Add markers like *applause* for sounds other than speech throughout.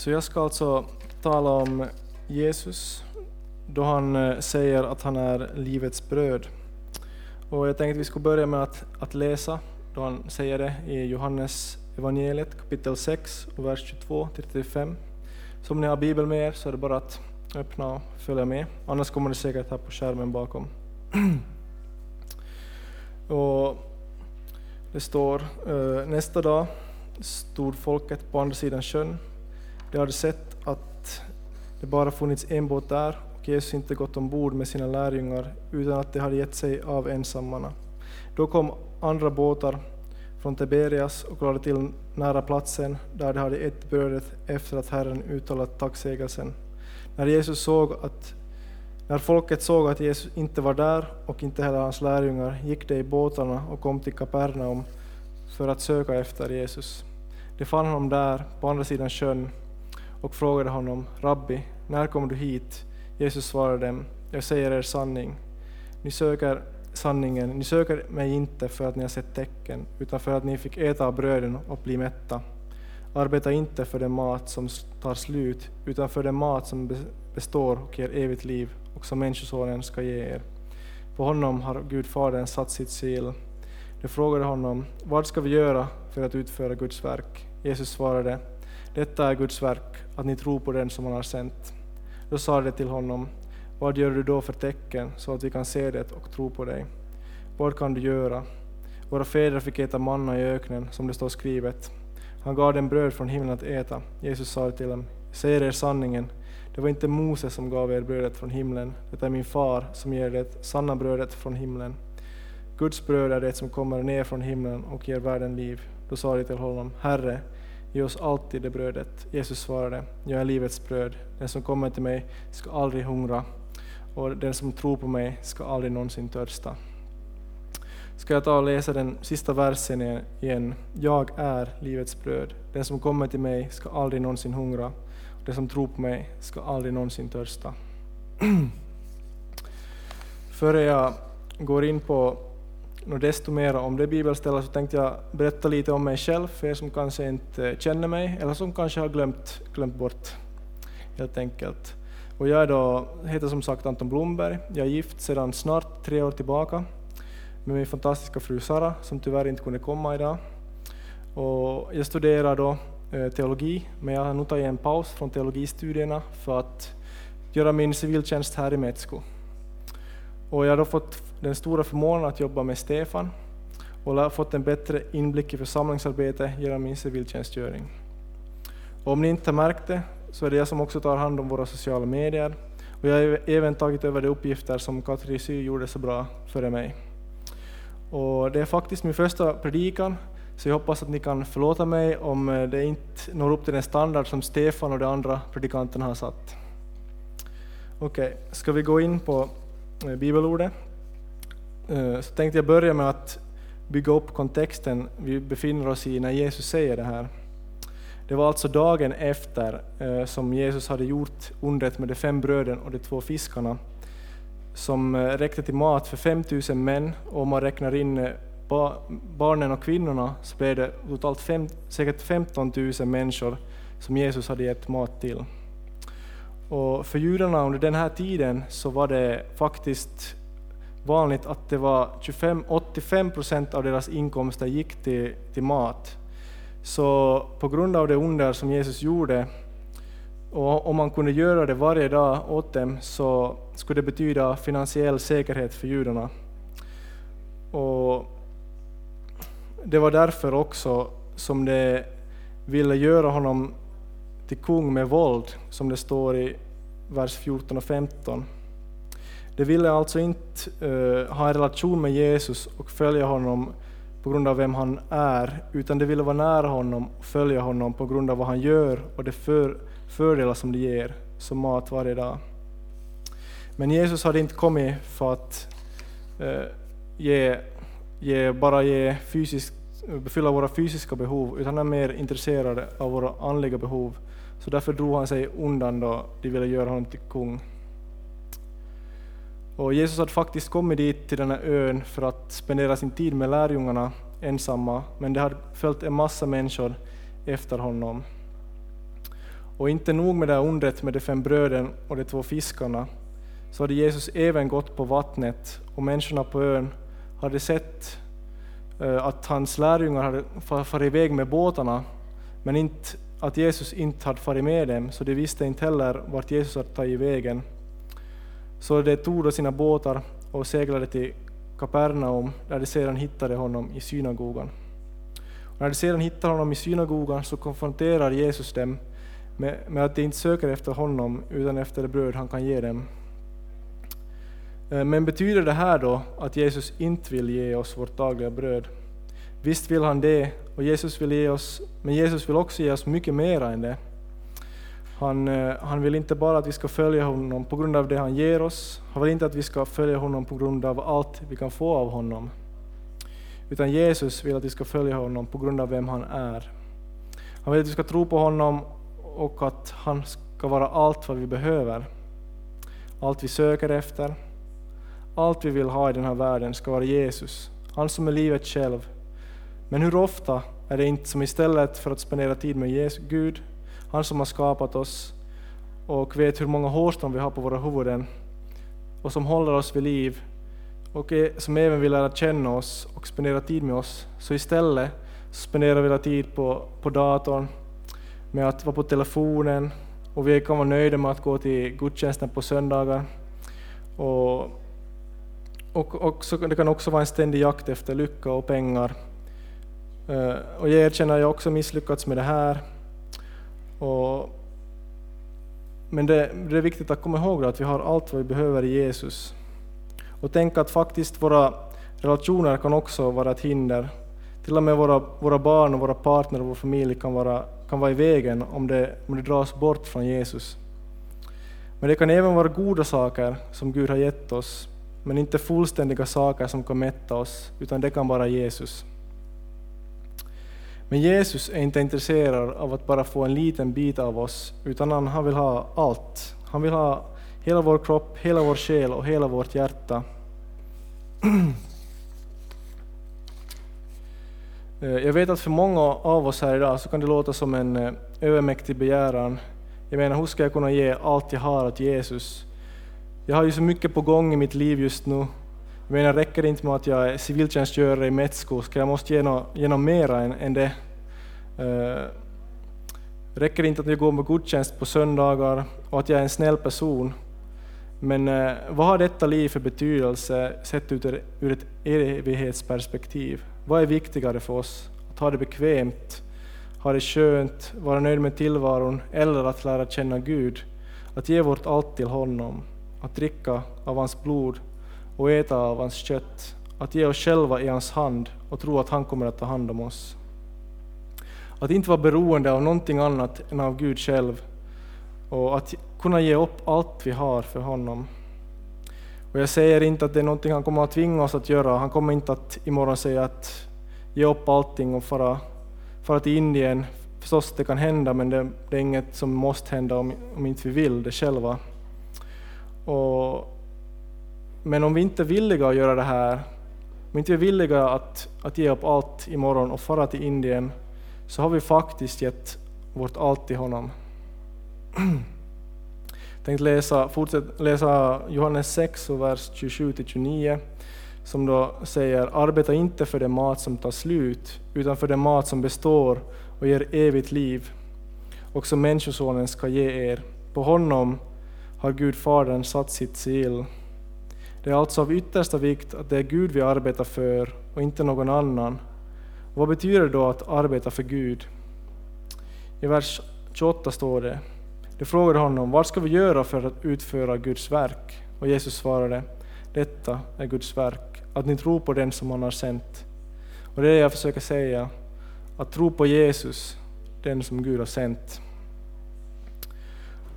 Så jag ska alltså tala om Jesus då han eh, säger att han är livets bröd. Och jag tänkte att vi skulle börja med att, att läsa då han säger det i Johannes evangeliet kapitel 6 och vers 22-35. Så om ni har Bibeln med er så är det bara att öppna och följa med. Annars kommer det säkert här på skärmen bakom. *clears throat* och det står eh, nästa dag stod folket på andra sidan sjön. De hade sett att det bara funnits en båt där och Jesus inte gått ombord med sina lärjungar utan att de hade gett sig av ensammarna. Då kom andra båtar från Tiberias och lade till nära platsen där de hade ätit brödet efter att Herren uttalat tacksägelsen. När, Jesus såg att, när folket såg att Jesus inte var där och inte heller hans lärjungar gick de i båtarna och kom till Kapernaum för att söka efter Jesus. De fann honom där på andra sidan sjön och frågade honom, Rabbi, när kom du hit? Jesus svarade dem, jag säger er sanning. Ni söker sanningen, ni söker mig inte för att ni har sett tecken, utan för att ni fick äta av bröden och bli mätta. Arbeta inte för den mat som tar slut, utan för den mat som består och ger evigt liv och som Människosonen ska ge er. På honom har Gud Fadern satt sitt sil. De frågade honom, vad ska vi göra för att utföra Guds verk? Jesus svarade, detta är Guds verk, att ni tror på den som han har sänt. Då sa de till honom, vad gör du då för tecken så att vi kan se det och tro på dig? Vad kan du göra? Våra fäder fick äta manna i öknen, som det står skrivet. Han gav dem bröd från himlen att äta. Jesus sa till dem, säger er sanningen, det var inte Moses som gav er brödet från himlen, det är min far som ger det sanna brödet från himlen. Guds bröd är det som kommer ner från himlen och ger världen liv. Då sa de till honom, Herre, ge oss alltid det brödet. Jesus svarade, jag är livets bröd. Den som kommer till mig ska aldrig hungra och den som tror på mig ska aldrig någonsin törsta. Ska jag ta och läsa den sista versen igen. Jag är livets bröd. Den som kommer till mig ska aldrig någonsin hungra och den som tror på mig ska aldrig någonsin törsta. *clears throat* Före jag går in på och desto mer om det bibelstället så tänkte jag berätta lite om mig själv för er som kanske inte känner mig eller som kanske har glömt, glömt bort helt enkelt. Och jag då, heter som sagt Anton Blomberg, jag är gift sedan snart tre år tillbaka med min fantastiska fru Sara som tyvärr inte kunde komma idag. Och jag studerar då eh, teologi, men jag har nu tagit en paus från teologistudierna för att göra min civiltjänst här i Metsko. Och jag har då fått den stora förmånen att jobba med Stefan och har fått en bättre inblick i församlingsarbete genom min civiltjänstgöring. Och om ni inte har märkt det så är det jag som också tar hand om våra sociala medier och jag har även tagit över de uppgifter som Katri Sy gjorde så bra före mig. Och det är faktiskt min första predikan så jag hoppas att ni kan förlåta mig om eh, det inte når upp till den standard som Stefan och de andra predikanterna har satt. Okej, okay, ska vi gå in på Eh, bibelordet? Eh, så tänkte jag börja med att bygga upp kontexten vi befinner oss i när Jesus säger det här. Det var alltså dagen efter eh, som Jesus hade gjort undret med de fem bröden och de två fiskarna som räckte till mat för 5000 män och om man räknar in barnen och kvinnorna så blev det totalt fem, säkert 15 000 människor som Jesus hade gett mat till. Och för judarna under den här tiden så var det faktiskt vanligt att det var 25, 85 procent av deras inkomster gick till, till mat. Så på grund av det under som Jesus gjorde, och om man kunde göra det varje dag åt dem, så skulle det betyda finansiell säkerhet för judarna. Och det var därför också som de ville göra honom till kung med våld, som det står i vers 14 och 15. De ville alltså inte uh, ha en relation med Jesus och följa honom på grund av vem han är, utan de ville vara nära honom och följa honom på grund av vad han gör och de för, fördelar som det ger, som mat varje dag. Men Jesus hade inte kommit för att uh, ge, ge, bara ge fysisk, eh, fylla våra fysiska behov, utan han är mer intresserad av våra andliga behov. Så därför drog han sig undan då de ville göra honom till kung. Och Jesus hade faktiskt kommit dit till den här ön för att spendera sin tid med lärjungarna ensamma, men det hade följt en massa människor efter honom. Och inte nog med det här undret med de fem bröden och de två fiskarna, så hade Jesus även gått på vattnet och människorna på ön hade sett eh, att hans lärjungar hade farit iväg med båtarna, men inte, att Jesus inte hade farit med dem, så de visste inte heller vart Jesus hade tagit vägen. Så de tog då sina båtar och seglade till Kapernaum, där de sedan hittade honom i synagogan. Och när de sedan hittar honom i synagogan så konfronterar Jesus dem med, med att de inte söker efter honom utan efter det bröd han kan ge dem. Eh, men betyder det här då att Jesus inte vill ge oss vårt dagliga bröd? Visst vill han det, och Jesus vill ge oss, men Jesus vill också ge oss mycket mer än det. Han, eh, han vill inte bara att vi ska följa honom på grund av det han ger oss, han vill inte att vi ska följa honom på grund av allt vi kan få av honom. Utan Jesus vill att vi ska följa honom på grund av vem han är. Han vill att vi ska tro på honom och att han ska vara allt vad vi behöver. Allt vi söker efter, allt vi vill ha i den här världen ska vara Jesus, han som är livet själv. Men hur ofta är det inte som istället för att spendera tid med Jesus, Gud, han som har skapat oss och vet hur många hårstrån vi har på våra huvuden och som håller oss vid liv och som även vill lära känna oss och spendera tid med oss. Så istället spenderar vi tid på, på datorn, med att vara på telefonen och vi kan vara nöjda med att gå till gudstjänsten på söndagar. Och, och också, det kan också vara en ständig jakt efter lycka och pengar. Eh, och jag erkänner att jag också misslyckats med det här. Och, men det, det, är viktigt att komma ihåg att vi har allt vad vi behöver i Jesus. Och tänk att faktiskt våra relationer kan också vara ett hinder. Till och med våra, våra barn, och våra partner och vår familj kan vara, kan vara i vägen om det, om det dras bort från Jesus. Men det kan även vara goda saker som Gud har gett oss, men inte fullständiga saker som kan mätta oss, utan det kan vara Jesus. Men Jesus är inte intresserad av att bara få en liten bit av oss, utan han vill ha allt. Han vill ha hela vår kropp, hela vår själ och hela vårt hjärta. *clears throat* Eh, jag vet att för många av oss här idag så kan det låta som en eh, övermäktig begäran. Jag menar, hur ska jag kunna ge allt jag har åt Jesus? Jag har ju så mycket på gång i mitt liv just nu. Jag menar, räcker det inte med att jag är civiltjänstgörare i Metsko, ska jag måste ge något, mera än, än det? Uh, räcker det inte att jag går med gudstjänst på söndagar och att jag är en snäll person? Men uh, vad har detta liv för betydelse sett ur, ur ett evighetsperspektiv? Vad är viktigare för oss? Att ha det bekvämt, ha det skönt, vara nöjd med tillvaron eller att lära känna Gud? Att ge vårt allt till honom, att dricka av hans blod och äta av hans kött, att ge oss själva i hans hand och tro att han kommer att ta hand om oss. Att inte vara beroende av någonting annat än av Gud själv och att kunna ge upp allt vi har för honom. Och jag säger inte att det är någonting han kommer att tvinga oss att göra. Han kommer inte att imorgon säga att ge upp allting och fara, fara till Indien. Förstås, det kan hända, men det, det är inget som måste hända om, om inte vi vill det själva. Och, men om vi inte är villiga att göra det här, om vi inte är villiga att, att ge upp allt imorgon och fara till Indien, så har vi faktiskt gett vårt allt till honom. *clears throat* Jag tänkte läsa, fortsätt läsa Johannes 6, vers 27-29, som då säger Arbeta inte för den mat som tar slut, utan för den mat som består och ger evigt liv. och som Människosonen ska ge er. På honom har Gud Fadern satt sitt sigill. Det är alltså av yttersta vikt att det är Gud vi arbetar för och inte någon annan. Och vad betyder det då att arbeta för Gud? I vers 28 står det de frågade honom, vad ska vi göra för att utföra Guds verk? Och Jesus svarade, detta är Guds verk, att ni tror på den som han har sänt. Och det är det jag försöker säga, att tro på Jesus, den som Gud har sänt.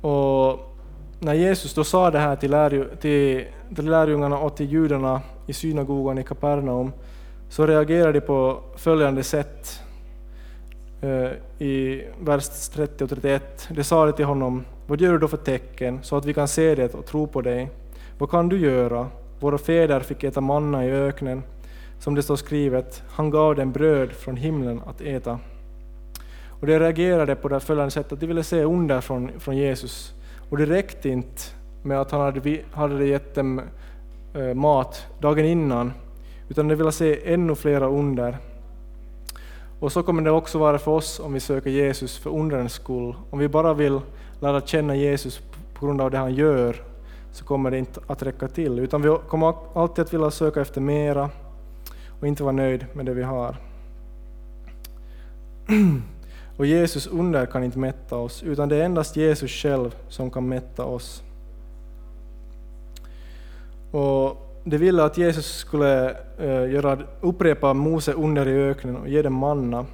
Och när Jesus då sa det här till, lärju, till, till lärjungarna och till judarna i synagogan i Kapernaum, så reagerade de på följande sätt. Eh, i vers 30 och 31. De sa det till honom, vad gör du då för tecken så att vi kan se det och tro på dig? Vad kan du göra? Våra fäder fick äta manna i öknen, som det står skrivet, han gav dem bröd från himlen att äta. Och de reagerade på det följande sättet att de ville se under från, från Jesus. Och det räckte inte med att han hade, hade gett dem eh, mat dagen innan, utan de ville se ännu flera under. Och så kommer det också vara för oss om vi söker Jesus för undrens skull. Om vi bara vill lära känna Jesus på grund av det han gör, så kommer det inte att räcka till, utan vi kommer alltid att vilja söka efter mera och inte vara nöjd med det vi har. *clears throat* Och Jesus under kan inte mätta oss, utan det är endast Jesus själv som kan mätta oss. Och de ville att Jesus skulle eh, göra, upprepa Mose under i öknen och ge dem manna.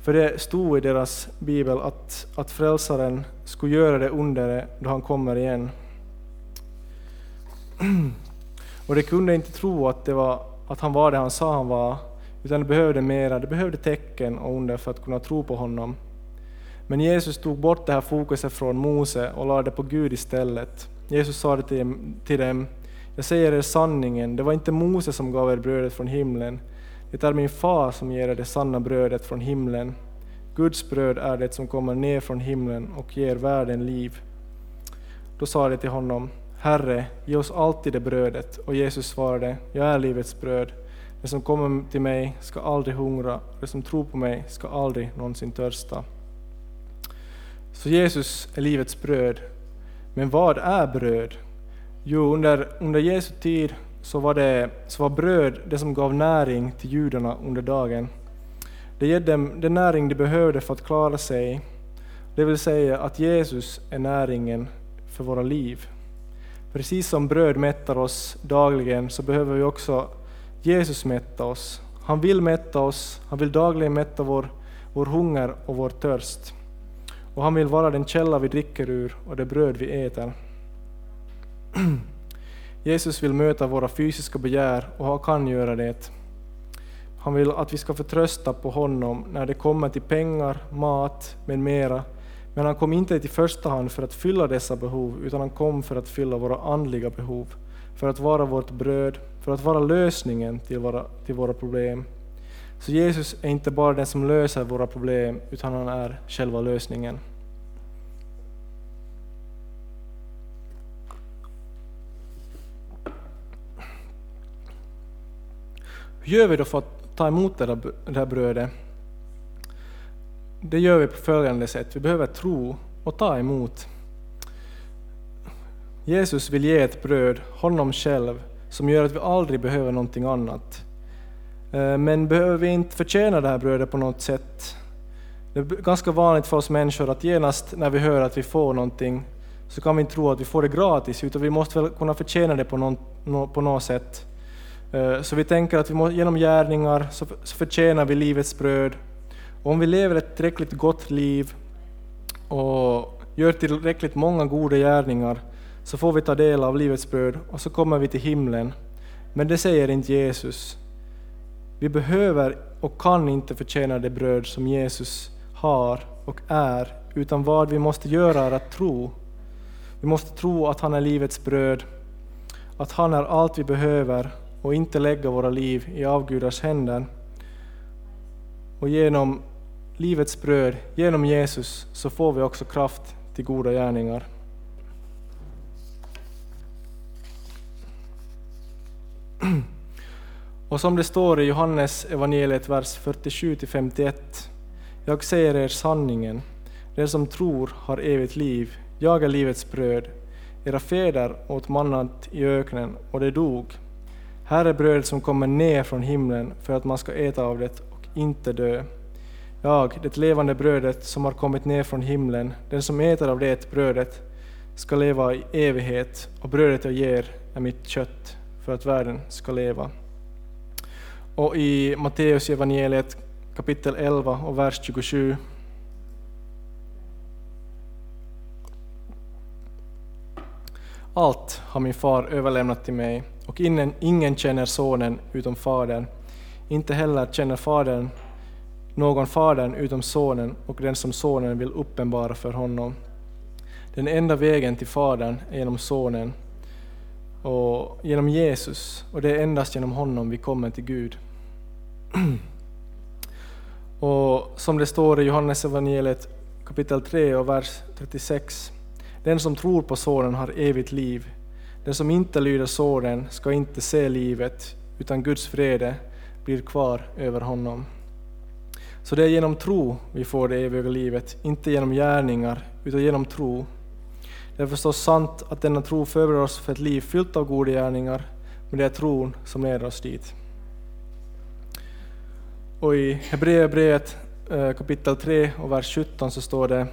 För det stod i deras bibel att, att frälsaren skulle göra det under då han kommer igen. *clears throat* Och de kunde inte tro att, det var, att han var det han sa han var, utan de behövde mera, de behövde tecken och under för att kunna tro på honom. Men Jesus tog bort det här fokuset från Mose och lade det på Gud istället. Jesus sa det till, till dem, jag säger er sanningen, det var inte Mose som gav er brödet från himlen, det är min far som ger er det sanna brödet från himlen. Guds bröd är det som kommer ner från himlen och ger världen liv. Då sa de till honom, Herre, ge oss alltid det brödet. Och Jesus svarade, jag är livets bröd. Den som kommer till mig ska aldrig hungra, den som tror på mig ska aldrig någonsin törsta. Så Jesus är livets bröd. Men vad är bröd? Jo, under, under Jesu tid så var, det, så var bröd det som gav näring till judarna under dagen. Det gav dem den näring de behövde för att klara sig, det vill säga att Jesus är näringen för våra liv. Precis som bröd mättar oss dagligen så behöver vi också Jesus mätta oss. Han vill mätta oss, han vill dagligen mätta vår, vår hunger och vår törst. Och han vill vara den källa vi dricker ur och det bröd vi äter. *clears throat* Jesus vill möta våra fysiska begär och han kan göra det. Han vill att vi ska förtrösta på honom när det kommer till pengar, mat med mera. Men han kom inte i första hand för att fylla dessa behov, utan han kom för att fylla våra andliga behov, för att vara vårt bröd, för att vara lösningen till våra, till våra problem. Så Jesus är inte bara den som löser våra problem, utan han är själva lösningen. Hur gör vi då för att ta emot det här brödet? Det gör vi på följande sätt. Vi behöver tro och ta emot. Jesus vill ge ett bröd, honom själv, som gör att vi aldrig behöver någonting annat. Eh, men behöver vi inte förtjäna det här brödet på något sätt? Det är ganska vanligt för oss människor att genast när vi hör att vi får någonting så kan vi inte tro att vi får det gratis, utan vi måste väl kunna förtjäna det på något, på något sätt. Eh, så vi tänker att vi må, genom gärningar så, så förtjänar vi livets bröd. Och om vi lever ett tillräckligt gott liv och gör tillräckligt många goda gärningar så får vi ta del av livets bröd och så kommer vi till himlen. Men det säger inte Jesus. Vi behöver och kan inte förtjäna det bröd som Jesus har och är, utan vad vi måste göra är att tro. Vi måste tro att han är livets bröd, att han är allt vi behöver och inte lägga våra liv i avgudars händer. Och genom livets bröd, genom Jesus, så får vi också kraft till goda gärningar. Och som det står i Johannes evangeliet vers 47-51. Jag säger er sanningen, den som tror har evigt liv, jag är livets bröd. Era fäder åt mannat i öknen och de dog. Här är brödet som kommer ner från himlen för att man ska äta av det och inte dö. Jag, det levande brödet som har kommit ner från himlen, den som äter av det brödet ska leva i evighet, och brödet jag ger är mitt kött för att världen ska leva. Och i Matteus evangeliet kapitel 11 och vers 27 Allt har min far överlämnat till mig och ingen, ingen känner sonen utom fadern. Inte heller känner fadern någon fadern utom sonen och den som sonen vill uppenbara för honom. Den enda vägen till fadern är genom sonen och genom Jesus och det är endast genom honom vi kommer till Gud. *clears throat* Och som det står i Johannes evangeliet kapitel 3 och vers 36. Den som tror på Sonen har evigt liv. Den som inte lyder Sonen ska inte se livet, utan Guds vrede blir kvar över honom. Så det är genom tro vi får det eviga livet, inte genom gärningar, utan genom tro. Det är förstås sant att denna tro förbereder oss för ett liv fyllt av goda gärningar, men det är tron som leder oss dit. Och i Hebreerbrevet eh, kapitel 3 och vers 17 så står det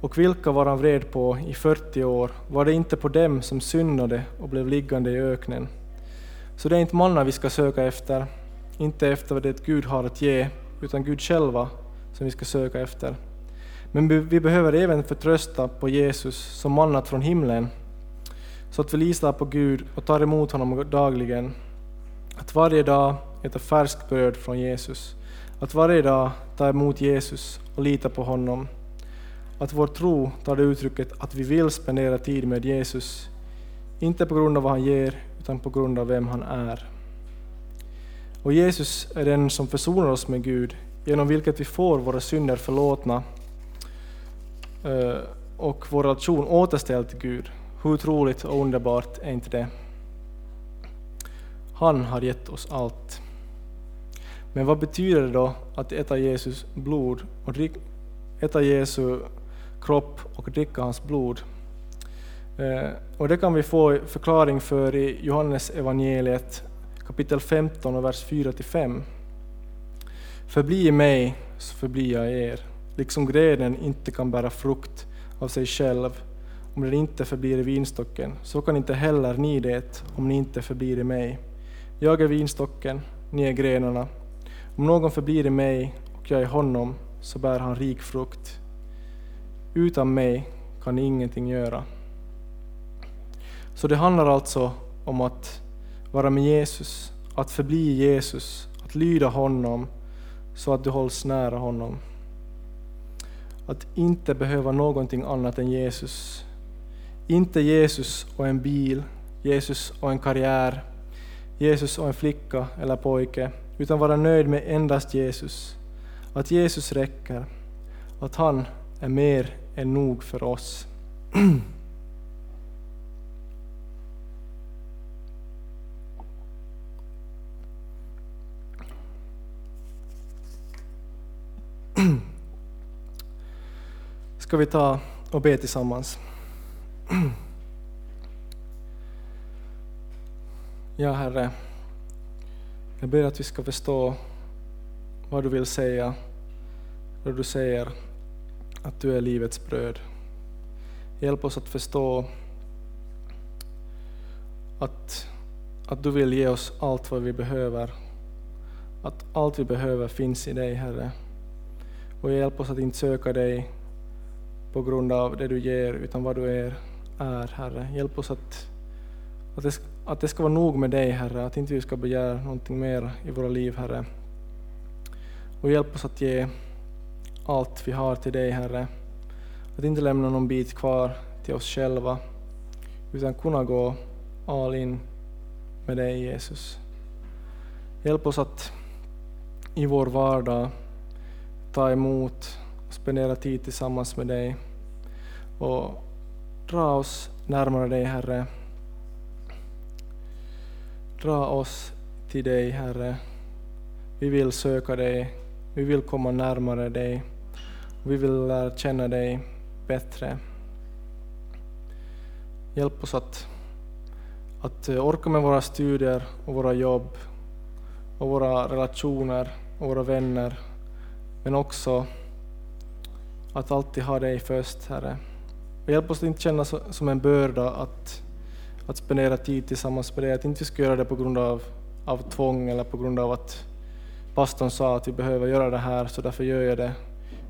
Och vilka var han vred på i 40 år? Var det inte på dem som syndade och blev liggande i öknen? Så det är inte manna vi ska söka efter, inte efter vad det Gud har att ge, utan Gud själva som vi ska söka efter. Men vi behöver även förtrösta på Jesus som mannat från himlen, så att vi litar på Gud och tar emot honom dagligen. Att varje dag äta färskt bröd från Jesus. Att varje dag ta emot Jesus och lita på honom. Att vår tro tar det uttrycket att vi vill spendera tid med Jesus, inte på grund av vad han ger, utan på grund av vem han är. Och Jesus är den som försonar oss med Gud, genom vilket vi får våra synder förlåtna eh, och vår relation återställd till Gud. Hur otroligt och underbart är inte det? Han har gett oss allt. Men vad betyder det då att äta Jesus blod och äta Jesu kropp och dricka hans blod? Eh, och det kan vi få förklaring för i Johannes evangeliet kapitel 15 och vers 4-5. Förbli i mig så förblir jag er, liksom grenen inte kan bära frukt av sig själv om den inte förblir i vinstocken, så kan inte heller ni det om ni inte förblir i mig. Jag är vinstocken, ni är grenarna. Om någon förblir i mig och jag i honom, så bär han rik frukt. Utan mig kan ni ingenting göra. Så det handlar alltså om att vara med Jesus, att förbli Jesus, att lyda honom så att du hålls nära honom. Att inte behöva någonting annat än Jesus. Inte Jesus och en bil, Jesus och en karriär, Jesus och en flicka eller pojke, utan vara nöjd med endast Jesus. Att Jesus räcker, att han är mer än nog för oss. *clears throat* Ska vi ta och be tillsammans? *clears throat* Ja, Herre, jag ber att vi ska förstå vad du vill säga när du säger att du är livets bröd. Hjälp oss att förstå att, att du vill ge oss allt vad vi behöver. Att allt vi behöver finns i dig, Herre. Och hjälp oss att inte söka dig på grund av det du ger, utan vad du är, är Herre. Hjälp oss att, att, det, att det ska vara nog med dig, Herre, att inte vi ska begära någonting mer i våra liv, Herre. Och hjälp oss att ge allt vi har till dig, Herre. Att inte lämna någon bit kvar till oss själva, utan kunna gå all in med dig, Jesus. Hjälp oss att i vår vardag ta emot och spendera tid tillsammans med dig. Och dra oss närmare dig, Herre. Dra oss till dig, Herre. Vi vill söka dig, vi vill komma närmare dig. Vi vill lära känna dig bättre. Hjälp oss att, att eh, orka med våra studier och våra jobb och våra relationer och våra vänner, men också att alltid ha dig först, Herre. Och hjälp oss att inte känna som en börda att, att spendera tid tillsammans med dig, att inte vi ska göra det på grund av, av tvång eller på grund av att pastorn sa att vi behöver göra det här, så därför gör jag det.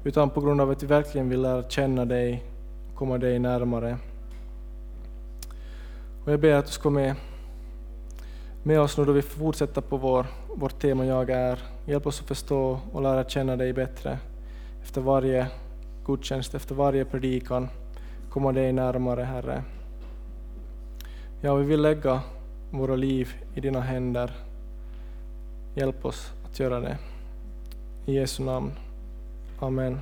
Utan på grund av att vi verkligen vill lära känna dig och komma dig närmare. Och jag ber att du ska med, med oss nu då vi fortsätter på vår, vårt tema Jag är. Hjälp oss att förstå och lära känna dig bättre efter varje gudstjänst, efter varje predikan, komma dig närmare, Herre. Ja, vi vill lägga våra liv i dina händer. Hjälp oss att göra det. I Jesu namn. Amen.